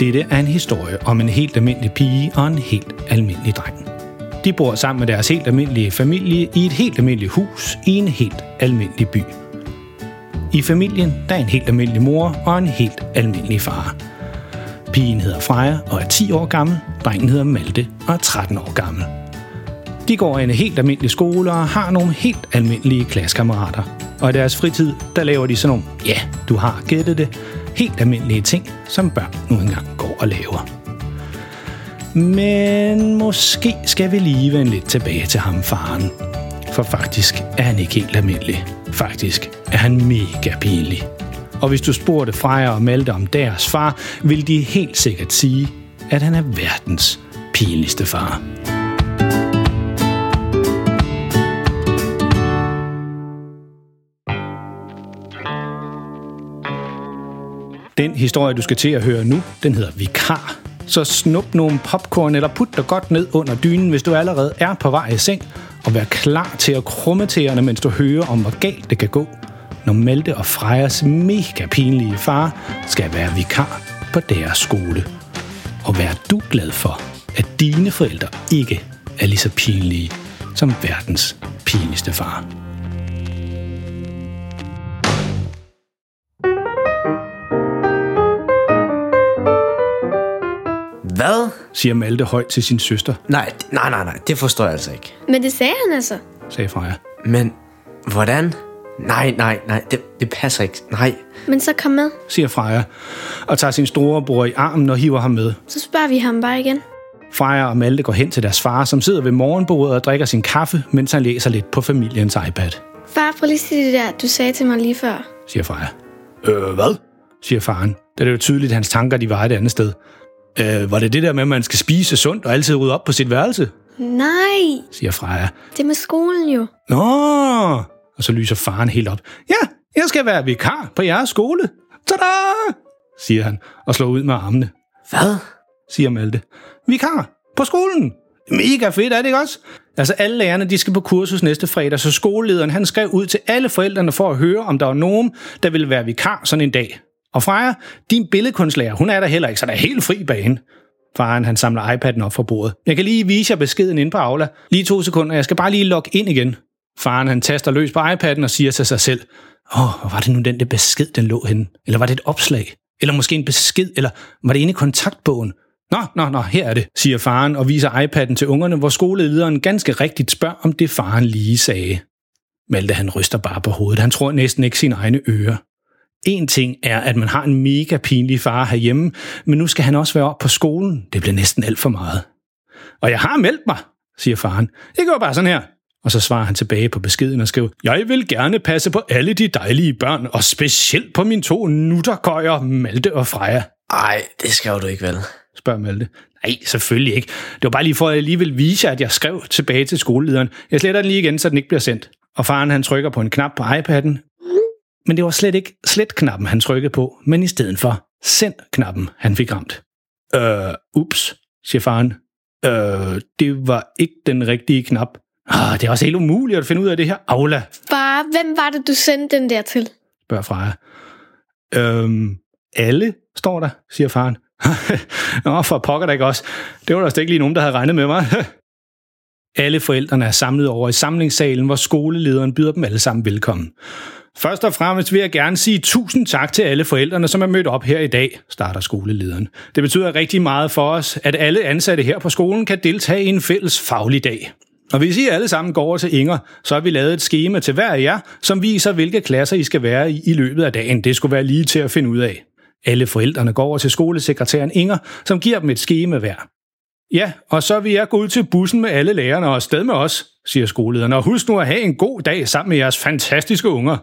Dette er en historie om en helt almindelig pige og en helt almindelig dreng. De bor sammen med deres helt almindelige familie i et helt almindeligt hus i en helt almindelig by. I familien der er en helt almindelig mor og en helt almindelig far. Pigen hedder Freja og er 10 år gammel, drengen hedder Malte og er 13 år gammel. De går i en helt almindelig skole og har nogle helt almindelige klassekammerater. Og i deres fritid, der laver de sådan nogle, ja, du har gættet det, helt almindelige ting, som børn nu engang går og laver. Men måske skal vi lige vende lidt tilbage til ham, faren. For faktisk er han ikke helt almindelig. Faktisk er han mega pinlig. Og hvis du spurgte Freja og Malte om deres far, vil de helt sikkert sige, at han er verdens pinligste far. Den historie, du skal til at høre nu, den hedder Vikar. Så snup nogle popcorn eller put dig godt ned under dynen, hvis du allerede er på vej i seng, og vær klar til at krumme tæerne, mens du hører om, hvor galt det kan gå, når Malte og Frejas mega pinlige far skal være vikar på deres skole. Og vær du glad for, at dine forældre ikke er lige så pinlige som verdens pinligste far. Hvad? siger Malte højt til sin søster, Nej, nej, nej, nej, det forstår jeg altså ikke. Men det sagde han altså. sagde Freja. Men hvordan? Nej, nej, nej, det, det passer ikke. Nej. Men så kom med. siger Freja, og tager sin store bror i armen og hiver ham med. Så spørger vi ham bare igen. Freja og Malte går hen til deres far, som sidder ved morgenbordet og drikker sin kaffe, mens han læser lidt på familiens iPad, Far, prøv lige at sige det der, du sagde til mig lige før. siger Freja. Øh, hvad? siger faren. Det er jo tydeligt, at hans tanker de var et andet sted. Øh, var det det der med, at man skal spise sundt og altid rydde op på sit værelse? Nej, siger Freja. det er med skolen jo. Nå! Og så lyser faren helt op. Ja, jeg skal være vikar på jeres skole. Tada! siger han og slår ud med armene. Hvad? siger Malte. Vikar på skolen. Mega fedt, er det ikke også? Altså alle lærerne, de skal på kursus næste fredag, så skolelederen han skrev ud til alle forældrene for at høre, om der var nogen, der ville være vikar sådan en dag. Og Freja, din billedkunstlærer, hun er der heller ikke, så der er helt fri bane. Faren han samler iPad'en op fra bordet. Jeg kan lige vise jer beskeden ind på Aula. Lige to sekunder, jeg skal bare lige logge ind igen. Faren han taster løs på iPad'en og siger til sig selv, Åh, oh, var det nu den der besked, den lå henne? Eller var det et opslag? Eller måske en besked? Eller var det inde i kontaktbogen? Nå, nå, nå, her er det, siger faren og viser iPad'en til ungerne, hvor skolelederen ganske rigtigt spørger, om det faren lige sagde. Malte han ryster bare på hovedet. Han tror næsten ikke sine egne ører. En ting er, at man har en mega pinlig far herhjemme, men nu skal han også være op på skolen. Det bliver næsten alt for meget. Og jeg har meldt mig, siger faren. Det går bare sådan her. Og så svarer han tilbage på beskeden og skriver, Jeg vil gerne passe på alle de dejlige børn, og specielt på mine to nutterkøjer, Malte og Freja, Ej, det skal du ikke, vel? spørger Malte. Nej, selvfølgelig ikke. Det var bare lige for, at jeg lige vil vise jer, at jeg skrev tilbage til skolelederen. Jeg sletter den lige igen, så den ikke bliver sendt. Og faren han trykker på en knap på iPad'en. Men det var slet ikke slet-knappen, han trykkede på, men i stedet for send-knappen, han fik ramt. Øh, ups, siger faren. Øh, det var ikke den rigtige knap. Ah, det er også helt umuligt at finde ud af det her. Aula, Far, hvem var det, du sendte den der til? spørger Freja. Øhm, alle, står der, siger faren. Nå, for pokker da ikke også. Det var der slet ikke lige nogen, der havde regnet med mig. alle forældrene er samlet over i samlingssalen, hvor skolelederen byder dem alle sammen velkommen. Først og fremmest vil jeg gerne sige tusind tak til alle forældrene, som er mødt op her i dag, starter skolelederen. Det betyder rigtig meget for os, at alle ansatte her på skolen kan deltage i en fælles faglig dag. Og hvis I alle sammen går over til Inger, så har vi lavet et schema til hver af jer, som viser, hvilke klasser I skal være i i løbet af dagen. Det skulle være lige til at finde ud af. Alle forældrene går over til skolesekretæren Inger, som giver dem et schema hver. Ja, og så vil jeg gå ud til bussen med alle lærerne og afsted med os, siger skolelederen. Og husk nu at have en god dag sammen med jeres fantastiske unger.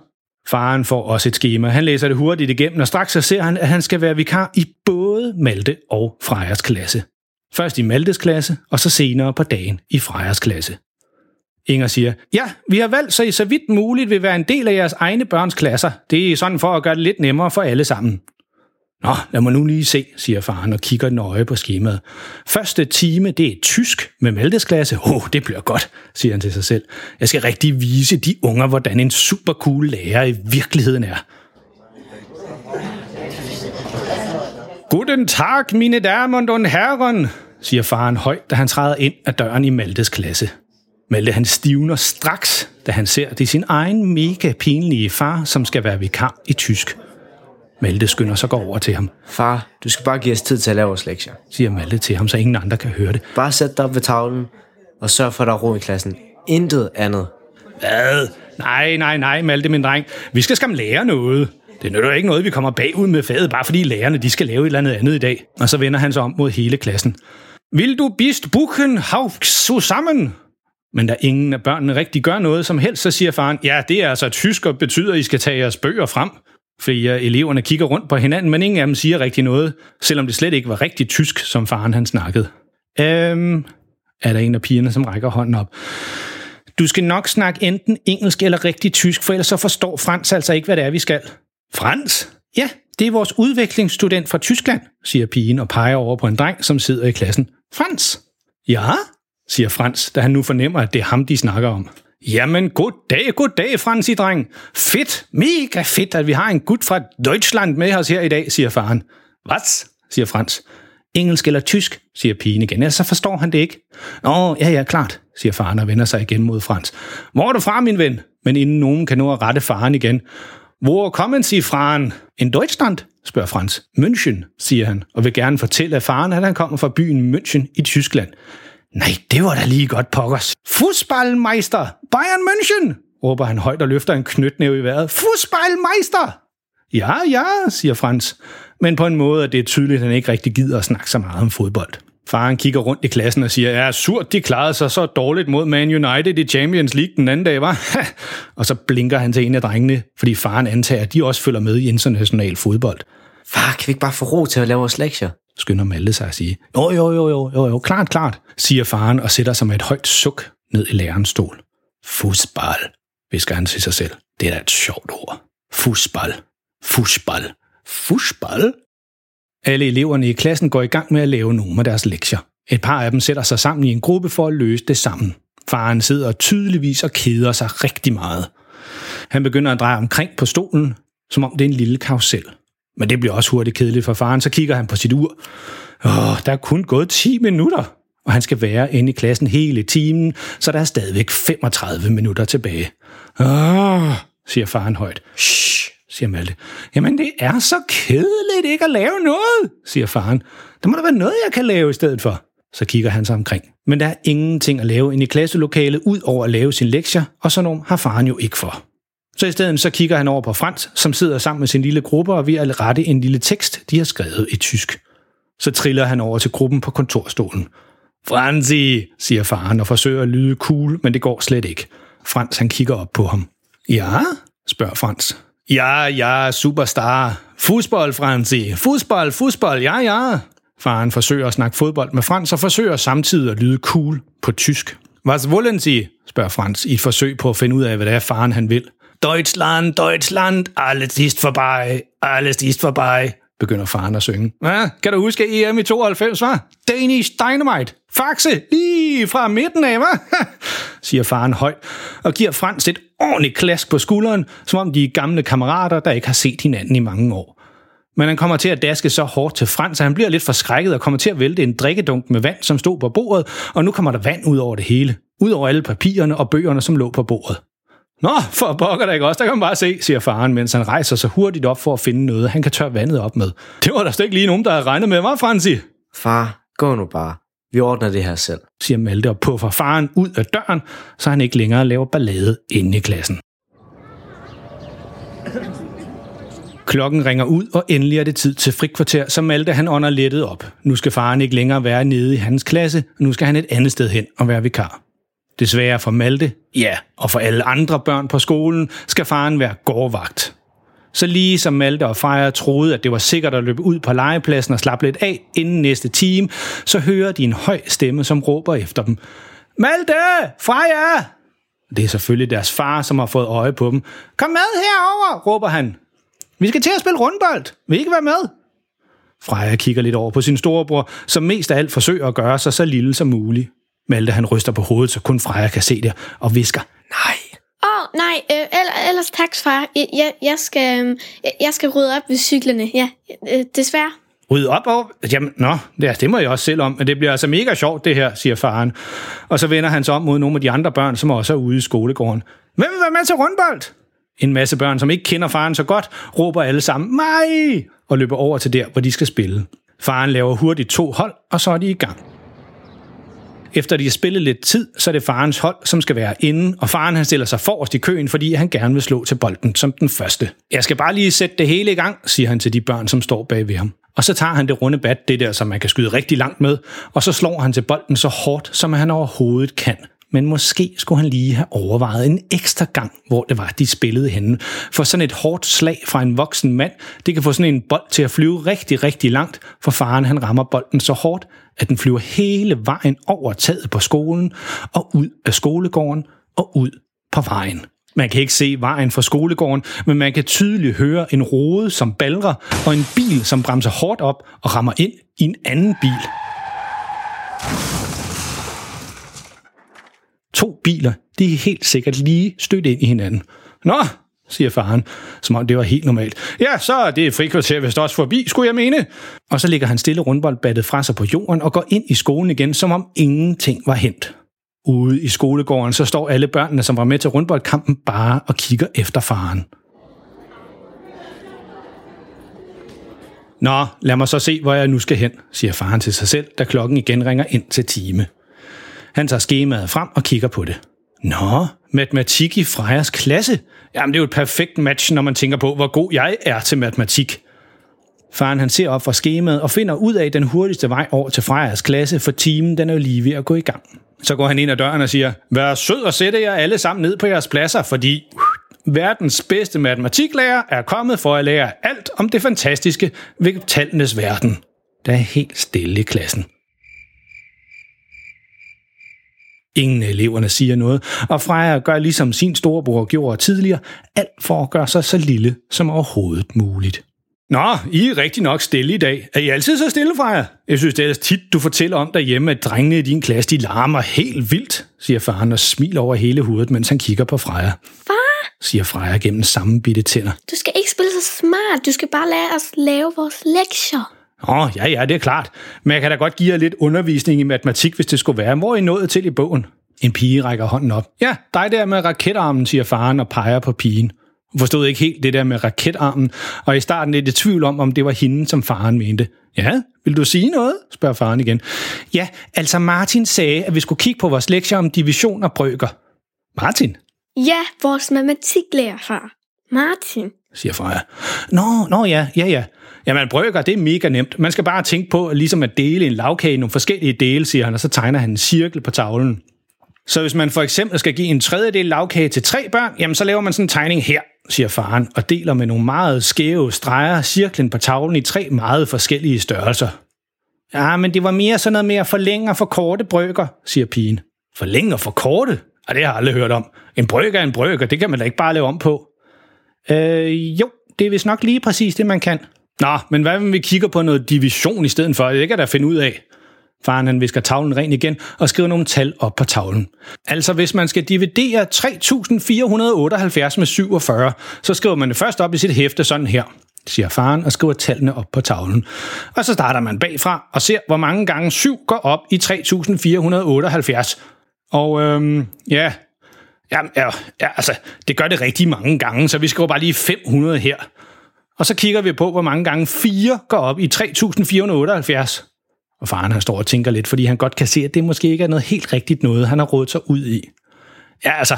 Faren får også et schema. Han læser det hurtigt igennem, og straks så ser han, at han skal være vikar i både Malte og Frejas klasse. Først i Maltes klasse, og så senere på dagen i Frejas klasse. Inger siger, ja, vi har valgt, så I så vidt muligt vil være en del af jeres egne børns klasser. Det er sådan for at gøre det lidt nemmere for alle sammen. Nå, lad mig nu lige se, siger faren og kigger nøje på skemaet. Første time, det er tysk med Maltesklasse. Åh, oh, det bliver godt, siger han til sig selv. Jeg skal rigtig vise de unger, hvordan en super cool lærer i virkeligheden er. Guten Tag, mine damer und herren, siger faren højt, da han træder ind ad døren i Maltes klasse. Malte han stivner straks, da han ser det er sin egen mega pinlige far, som skal være vikar i tysk. Malte skynder sig går over til ham, Far, du skal bare give os tid til at lave vores lektier. siger Malte til ham, så ingen andre kan høre det. Bare sæt dig op ved tavlen, og sørg for, at der er ro i klassen. Intet andet. Hvad? Nej, nej, nej, Malte, min dreng. Vi skal skam lære noget. Det nytter ikke noget, vi kommer bagud med faget, bare fordi lærerne de skal lave et eller andet andet i dag. Og så vender han sig om mod hele klassen. Vil du bist buchen hauf zusammen? Men da ingen af børnene rigtig gør noget som helst, så siger faren, ja, det er altså tysk og betyder, at I skal tage jeres bøger frem. Fordi eleverne kigger rundt på hinanden, men ingen af dem siger rigtig noget, selvom det slet ikke var rigtig tysk, som faren han snakkede. Øhm, er der en af pigerne, som rækker hånden op. Du skal nok snakke enten engelsk eller rigtig tysk, for ellers så forstår Frans altså ikke, hvad det er, vi skal. Frans? Ja, det er vores udviklingsstudent fra Tyskland, siger pigen og peger over på en dreng, som sidder i klassen. Frans? Ja, siger Frans, da han nu fornemmer, at det er ham, de snakker om. Jamen, goddag, goddag, Fransi, dreng. Fedt, mega fedt, at vi har en gut fra Deutschland med os her i dag, siger faren. Hvad? siger Frans. Engelsk eller tysk, siger pigen igen. Ellers så forstår han det ikke. Åh, ja, ja, klart, siger faren og vender sig igen mod Frans. Hvor er du fra, min ven? Men inden nogen kan nå at rette faren igen. Hvor kommer Sie fra? En Deutschland? spørger Frans. München, siger han, og vil gerne fortælle faren, at han kommer fra byen München i Tyskland. Nej, det var da lige godt pokkers. Fußballmeister! Bayern München! råber han højt og løfter en knytnæve i vejret. Fußballmeister! Ja, ja, siger Frans. Men på en måde er det tydeligt, at han ikke rigtig gider at snakke så meget om fodbold. Faren kigger rundt i klassen og siger, ja, surt, de klarede sig så dårligt mod Man United i Champions League den anden dag, var. og så blinker han til en af drengene, fordi faren antager, at de også følger med i international fodbold. Far, kan vi ikke bare få ro til at lave vores lektier? Skynder Malte sig at sige. Jo, jo, jo, jo, jo, jo, klart, klart, siger faren og sætter sig med et højt suk ned i lærerens stol. Fusbal, visker han til sig selv. Det er da et sjovt ord. Fusbal. Fusbal. Fusbal? Alle eleverne i klassen går i gang med at lave nogle af deres lektier. Et par af dem sætter sig sammen i en gruppe for at løse det sammen. Faren sidder tydeligvis og keder sig rigtig meget. Han begynder at dreje omkring på stolen, som om det er en lille karusel. Men det bliver også hurtigt kedeligt for faren, så kigger han på sit ur. Åh, der er kun gået 10 minutter, og han skal være inde i klassen hele timen, så der er stadigvæk 35 minutter tilbage. Åh, siger faren højt. Shh, siger Malte. Jamen, det er så kedeligt ikke at lave noget, siger faren. Der må der være noget, jeg kan lave i stedet for. Så kigger han sig omkring. Men der er ingenting at lave inde i klasselokalet, ud over at lave sin lektier, og sådan nogle har faren jo ikke for. Så i stedet så kigger han over på Frans, som sidder sammen med sin lille gruppe og er ved at rette en lille tekst, de har skrevet i tysk. Så triller han over til gruppen på kontorstolen. Franzi, siger faren og forsøger at lyde cool, men det går slet ikke. Frans han kigger op på ham. Ja, spørger Frans. Ja, ja, superstar. Fodbold, Franzi. Fodbold, fodbold, ja, ja. Faren forsøger at snakke fodbold med Frans og forsøger samtidig at lyde cool på tysk. Was wollen Sie? spørger Frans i et forsøg på at finde ud af, hvad det er, faren han vil. Deutschland, Deutschland, alles ist vorbei, alles ist vorbei, begynder faren at synge. Ja, kan du huske EM i 92, var? Danish Dynamite. Faxe, lige fra midten af, var? siger faren højt, og giver Frans et ordentligt klask på skulderen, som om de er gamle kammerater, der ikke har set hinanden i mange år. Men han kommer til at daske så hårdt til Frans, at han bliver lidt forskrækket og kommer til at vælte en drikkedunk med vand, som stod på bordet, og nu kommer der vand ud over det hele. Ud over alle papirerne og bøgerne, som lå på bordet. Nå, for pokker da ikke også, der kan man bare se, siger faren, mens han rejser sig hurtigt op for at finde noget, han kan tørre vandet op med. Det var der slet ikke lige nogen, der havde regnet med, var Fransi? Far, gå nu bare. Vi ordner det her selv. siger Malte og puffer faren ud af døren, så han ikke længere laver ballade inde i klassen. Klokken ringer ud, og endelig er det tid til frikvarter, så Malte han ånder lettet op. Nu skal faren ikke længere være nede i hans klasse, nu skal han et andet sted hen og være vikar. Desværre for Malte, ja, og for alle andre børn på skolen, skal faren være gårdvagt. Så lige som Malte og Freja troede, at det var sikkert at løbe ud på legepladsen og slappe lidt af inden næste time, så hører de en høj stemme, som råber efter dem. Malte! Freja! Det er selvfølgelig deres far, som har fået øje på dem. Kom med herover, råber han. Vi skal til at spille rundbold. Vil I ikke være med? Freja kigger lidt over på sin storebror, som mest af alt forsøger at gøre sig så lille som muligt. Malte han ryster på hovedet, så kun Freja kan se det, og visker, nej. Åh, oh, nej, øh, ell- ellers tak, far. Jeg, jeg, skal, øh, jeg, skal rydde op ved cyklerne. Ja, øh, desværre. Ryd op og... Jamen, nå, ja, det må jeg også selv om, men det bliver altså mega sjovt, det her, siger faren. Og så vender han sig om mod nogle af de andre børn, som også er ude i skolegården. Hvem vil være med til rundbold? En masse børn, som ikke kender faren så godt, råber alle sammen, mig! Og løber over til der, hvor de skal spille. Faren laver hurtigt to hold, og så er de i gang. Efter de har spillet lidt tid, så er det farens hold, som skal være inde, og faren han stiller sig forrest i køen, fordi han gerne vil slå til bolden som den første. Jeg skal bare lige sætte det hele i gang, siger han til de børn, som står bag ved ham. Og så tager han det runde bat, det der, som man kan skyde rigtig langt med, og så slår han til bolden så hårdt, som han overhovedet kan. Men måske skulle han lige have overvejet en ekstra gang, hvor det var, de spillede henne. For sådan et hårdt slag fra en voksen mand, det kan få sådan en bold til at flyve rigtig, rigtig langt, for faren han rammer bolden så hårdt, at den flyver hele vejen over taget på skolen og ud af skolegården og ud på vejen. Man kan ikke se vejen fra skolegården, men man kan tydeligt høre en rode, som balrer, og en bil, som bremser hårdt op og rammer ind i en anden bil. To biler, de er helt sikkert lige stødt ind i hinanden. Nå, siger faren, som om det var helt normalt. Ja, så er det frikvarter vist også forbi, skulle jeg mene. Og så ligger han stille rundboldbattet fra sig på jorden og går ind i skolen igen, som om ingenting var hent. Ude i skolegården, så står alle børnene, som var med til rundboldkampen, bare og kigger efter faren. Nå, lad mig så se, hvor jeg nu skal hen, siger faren til sig selv, da klokken igen ringer ind til time. Han tager skemaet frem og kigger på det. Nå, matematik i Frejas klasse. Jamen, det er jo et perfekt match, når man tænker på, hvor god jeg er til matematik. Faren han ser op fra skemaet og finder ud af den hurtigste vej over til Frejas klasse, for timen den er jo lige ved at gå i gang. Så går han ind ad døren og siger, vær sød og sætte jer alle sammen ned på jeres pladser, fordi uh, verdens bedste matematiklærer er kommet for at lære alt om det fantastiske ved tallenes verden. Der er helt stille i klassen. Ingen af eleverne siger noget, og Freja gør ligesom sin storebror gjorde tidligere, alt for at gøre sig så lille som overhovedet muligt. Nå, I er rigtig nok stille i dag. Er I altid så stille, Freja? Jeg synes, det er ellers tit, du fortæller om derhjemme, at drengene i din klasse, de larmer helt vildt, siger faren og smiler over hele hovedet, mens han kigger på Freja. Far, Siger Freja gennem sammenbitte tænder. du skal ikke spille så smart. Du skal bare lade os lave vores lektier. Åh, ja, ja, det er klart. Men jeg kan da godt give jer lidt undervisning i matematik, hvis det skulle være. Hvor er I nået til i bogen? En pige rækker hånden op. Ja, dig der med raketarmen, siger faren og peger på pigen. Hun forstod ikke helt det der med raketarmen, og i starten lidt i tvivl om, om det var hende, som faren mente. Ja, vil du sige noget? spørger faren igen. Ja, altså Martin sagde, at vi skulle kigge på vores lektier om division og brøker. Martin, Ja, vores matematiklærer, far. Martin. siger Freja. Nå, nå ja, ja, ja. Jamen, brøker, det er mega nemt. Man skal bare tænke på ligesom at dele en lavkage i nogle forskellige dele, siger han, og så tegner han en cirkel på tavlen. Så hvis man for eksempel skal give en tredjedel lavkage til tre børn, jamen så laver man sådan en tegning her, siger faren, og deler med nogle meget skæve streger cirklen på tavlen i tre meget forskellige størrelser. Ja, men det var mere sådan noget med at forlænge og forkorte brøker, siger pigen. Forlænge og forkorte? Ja, det har jeg aldrig hørt om. En brygger er en brygger, det kan man da ikke bare lave om på. Øh, jo, det er vist nok lige præcis det, man kan. Nå, men hvad hvis vi kigger på noget division i stedet for? Det kan der da finde ud af. Faren han visker tavlen ren igen og skriver nogle tal op på tavlen. Altså hvis man skal dividere 3478 med 47, så skriver man det først op i sit hæfte sådan her, siger faren og skriver tallene op på tavlen. Og så starter man bagfra og ser, hvor mange gange 7 går op i 3478. Og øhm, ja, ja, ja, ja, altså, det gør det rigtig mange gange, så vi skriver bare lige 500 her. Og så kigger vi på, hvor mange gange 4 går op i 3478. Og faren han står og tænker lidt, fordi han godt kan se, at det måske ikke er noget helt rigtigt noget, han har rådet sig ud i. Ja, altså,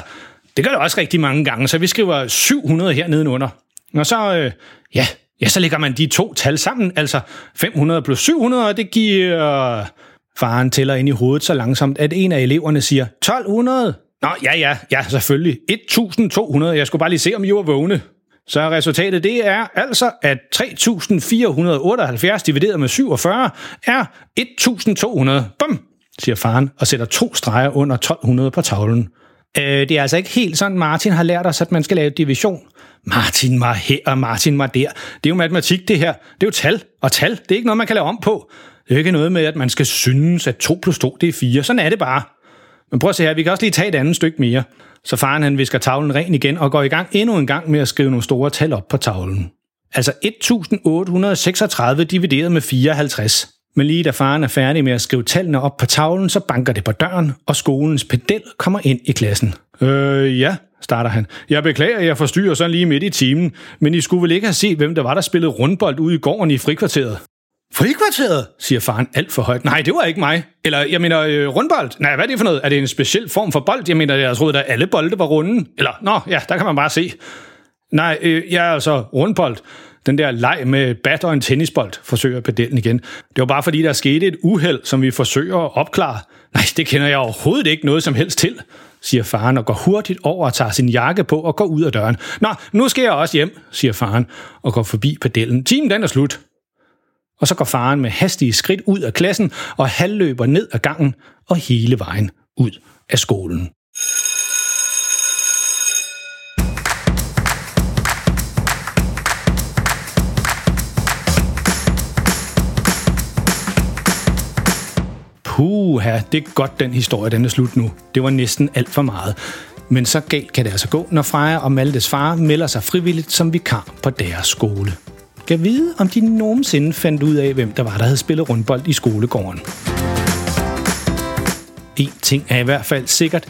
det gør det også rigtig mange gange, så vi skriver 700 her nedenunder. Og så, øh, ja, ja, så lægger man de to tal sammen, altså 500 plus 700, og det giver... Faren tæller ind i hovedet så langsomt, at en af eleverne siger 1200. Nå, ja, ja, ja, selvfølgelig. 1200. Jeg skulle bare lige se, om I var vågne. Så resultatet det er altså, at 3478 divideret med 47 er 1200. Bum, siger faren og sætter to streger under 1200 på tavlen. Øh, det er altså ikke helt sådan, Martin har lært os, at man skal lave division. Martin var her, og Martin var der. Det er jo matematik, det her. Det er jo tal, og tal, det er ikke noget, man kan lave om på. Det er jo ikke noget med, at man skal synes, at 2 plus 2, det er 4. Sådan er det bare. Men prøv at se her, vi kan også lige tage et andet stykke mere. Så faren han visker tavlen ren igen og går i gang endnu en gang med at skrive nogle store tal op på tavlen. Altså 1836 divideret med 54. Men lige da faren er færdig med at skrive tallene op på tavlen, så banker det på døren, og skolens pedel kommer ind i klassen. Øh, ja, starter han. Jeg beklager, at jeg forstyrrer sådan lige midt i timen, men I skulle vel ikke have set, hvem der var, der spillede rundbold ude i gården i frikvarteret? Frikvarteret, siger faren alt for højt. Nej, det var ikke mig. Eller, jeg mener, øh, rundbold. Nej, hvad er det for noget? Er det en speciel form for bold? Jeg mener, jeg troede, at alle bolde var runde. Eller, nå, ja, der kan man bare se. Nej, øh, jeg er altså rundbold. Den der leg med bat og en tennisbold, forsøger pedellen igen. Det var bare fordi, der skete et uheld, som vi forsøger at opklare. Nej, det kender jeg overhovedet ikke noget som helst til, siger faren og går hurtigt over og tager sin jakke på og går ud af døren. Nå, nu skal jeg også hjem, siger faren og går forbi pedellen. Timen den er slut. Og så går faren med hastige skridt ud af klassen og halvløber ned ad gangen og hele vejen ud af skolen. Puha, det er godt, den historie den er slut nu. Det var næsten alt for meget. Men så galt kan det altså gå, når Freja og Maltes far melder sig frivilligt som vikar på deres skole. Kan vide, om de nogensinde fandt ud af, hvem der var, der havde spillet rundbold i skolegården. En ting er i hvert fald sikkert.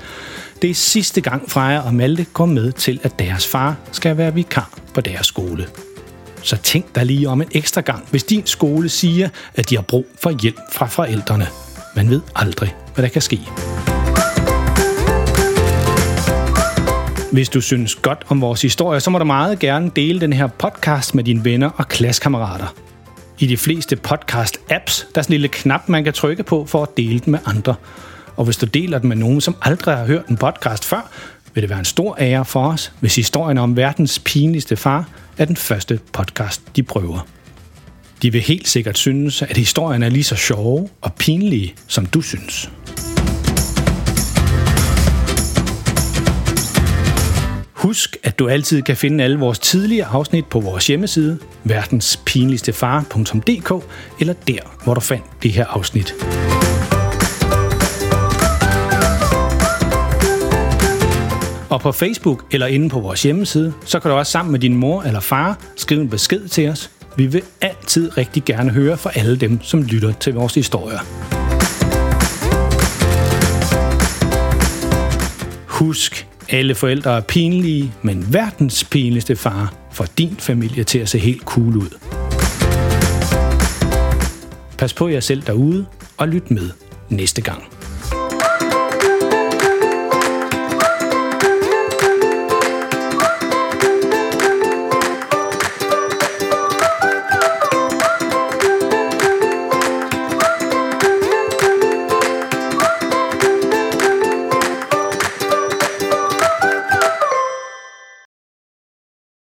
Det er sidste gang Freja og Malte går med til, at deres far skal være vikar på deres skole. Så tænk dig lige om en ekstra gang, hvis din skole siger, at de har brug for hjælp fra forældrene. Man ved aldrig, hvad der kan ske. Hvis du synes godt om vores historie, så må du meget gerne dele den her podcast med dine venner og klassekammerater. I de fleste podcast-apps, der er sådan en lille knap, man kan trykke på for at dele den med andre. Og hvis du deler den med nogen, som aldrig har hørt en podcast før, vil det være en stor ære for os, hvis historien om verdens pinligste far er den første podcast, de prøver. De vil helt sikkert synes, at historien er lige så sjove og pinlige, som du synes. Husk, at du altid kan finde alle vores tidligere afsnit på vores hjemmeside, verdenspinligstefar.dk, eller der, hvor du fandt det her afsnit. Og på Facebook eller inde på vores hjemmeside, så kan du også sammen med din mor eller far skrive en besked til os. Vi vil altid rigtig gerne høre fra alle dem, som lytter til vores historier. Husk, alle forældre er pinlige, men verdens pinligste far får din familie til at se helt cool ud. Pas på jer selv derude, og lyt med næste gang.